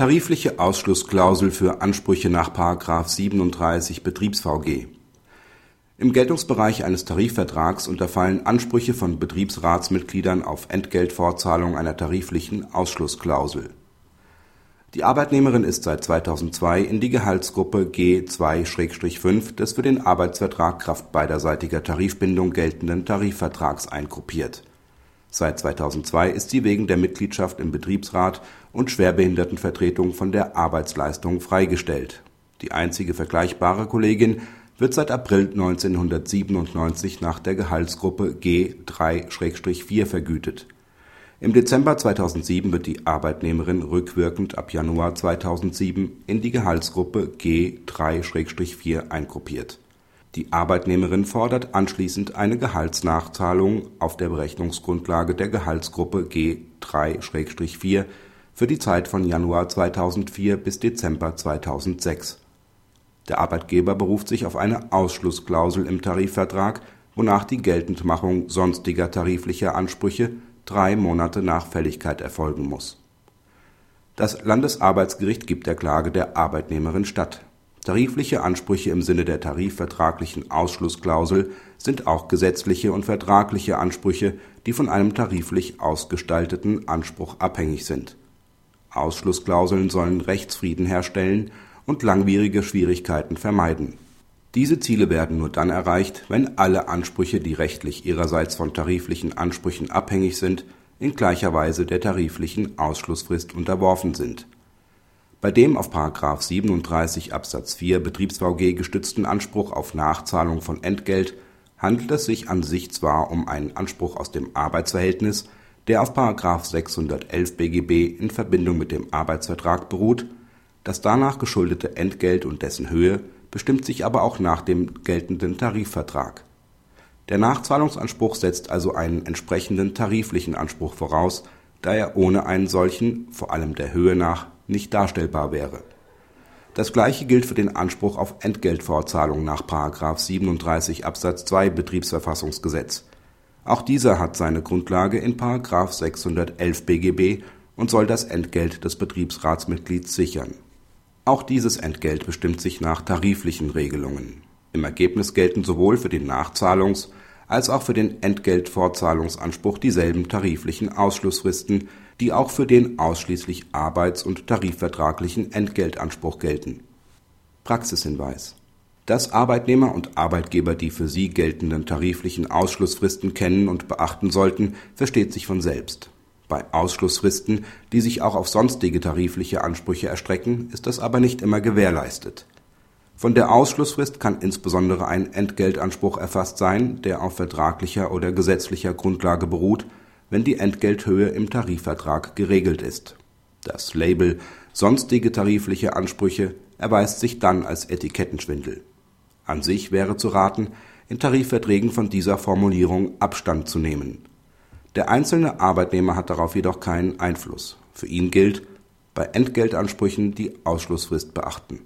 Tarifliche Ausschlussklausel für Ansprüche nach § 37 BetriebsVG Im Geltungsbereich eines Tarifvertrags unterfallen Ansprüche von Betriebsratsmitgliedern auf Entgeltfortzahlung einer tariflichen Ausschlussklausel. Die Arbeitnehmerin ist seit 2002 in die Gehaltsgruppe G 2/5 des für den Arbeitsvertrag Kraft beiderseitiger Tarifbindung geltenden Tarifvertrags eingruppiert. Seit 2002 ist sie wegen der Mitgliedschaft im Betriebsrat und Schwerbehindertenvertretung von der Arbeitsleistung freigestellt. Die einzige vergleichbare Kollegin wird seit April 1997 nach der Gehaltsgruppe G 3/4 vergütet. Im Dezember 2007 wird die Arbeitnehmerin rückwirkend ab Januar 2007 in die Gehaltsgruppe G 3/4 eingruppiert. Die Arbeitnehmerin fordert anschließend eine Gehaltsnachzahlung auf der Berechnungsgrundlage der Gehaltsgruppe G 3/4 für die Zeit von Januar 2004 bis Dezember 2006. Der Arbeitgeber beruft sich auf eine Ausschlussklausel im Tarifvertrag, wonach die Geltendmachung sonstiger tariflicher Ansprüche drei Monate nach Fälligkeit erfolgen muss. Das Landesarbeitsgericht gibt der Klage der Arbeitnehmerin statt. Tarifliche Ansprüche im Sinne der tarifvertraglichen Ausschlussklausel sind auch gesetzliche und vertragliche Ansprüche, die von einem tariflich ausgestalteten Anspruch abhängig sind. Ausschlussklauseln sollen Rechtsfrieden herstellen und langwierige Schwierigkeiten vermeiden. Diese Ziele werden nur dann erreicht, wenn alle Ansprüche, die rechtlich ihrerseits von tariflichen Ansprüchen abhängig sind, in gleicher Weise der tariflichen Ausschlussfrist unterworfen sind. Bei dem auf § 37 Absatz 4 BetriebsVG gestützten Anspruch auf Nachzahlung von Entgelt handelt es sich an sich zwar um einen Anspruch aus dem Arbeitsverhältnis, der auf § 611 BGB in Verbindung mit dem Arbeitsvertrag beruht, das danach geschuldete Entgelt und dessen Höhe bestimmt sich aber auch nach dem geltenden Tarifvertrag. Der Nachzahlungsanspruch setzt also einen entsprechenden tariflichen Anspruch voraus, da er ohne einen solchen, vor allem der Höhe nach, nicht darstellbar wäre. Das gleiche gilt für den Anspruch auf Entgeltfortzahlung nach § 37 Absatz 2 Betriebsverfassungsgesetz. Auch dieser hat seine Grundlage in § 611 BGB und soll das Entgelt des Betriebsratsmitglieds sichern. Auch dieses Entgelt bestimmt sich nach tariflichen Regelungen. Im Ergebnis gelten sowohl für den Nachzahlungs als auch für den Entgeltfortzahlungsanspruch dieselben tariflichen Ausschlussfristen, die auch für den ausschließlich arbeits und tarifvertraglichen Entgeltanspruch gelten. Praxishinweis Dass Arbeitnehmer und Arbeitgeber die für sie geltenden tariflichen Ausschlussfristen kennen und beachten sollten, versteht sich von selbst. Bei Ausschlussfristen, die sich auch auf sonstige tarifliche Ansprüche erstrecken, ist das aber nicht immer gewährleistet von der Ausschlussfrist kann insbesondere ein Entgeltanspruch erfasst sein, der auf vertraglicher oder gesetzlicher Grundlage beruht, wenn die Entgelthöhe im Tarifvertrag geregelt ist. Das Label Sonstige tarifliche Ansprüche erweist sich dann als Etikettenschwindel. An sich wäre zu raten, in Tarifverträgen von dieser Formulierung Abstand zu nehmen. Der einzelne Arbeitnehmer hat darauf jedoch keinen Einfluss. Für ihn gilt: bei Entgeltansprüchen die Ausschlussfrist beachten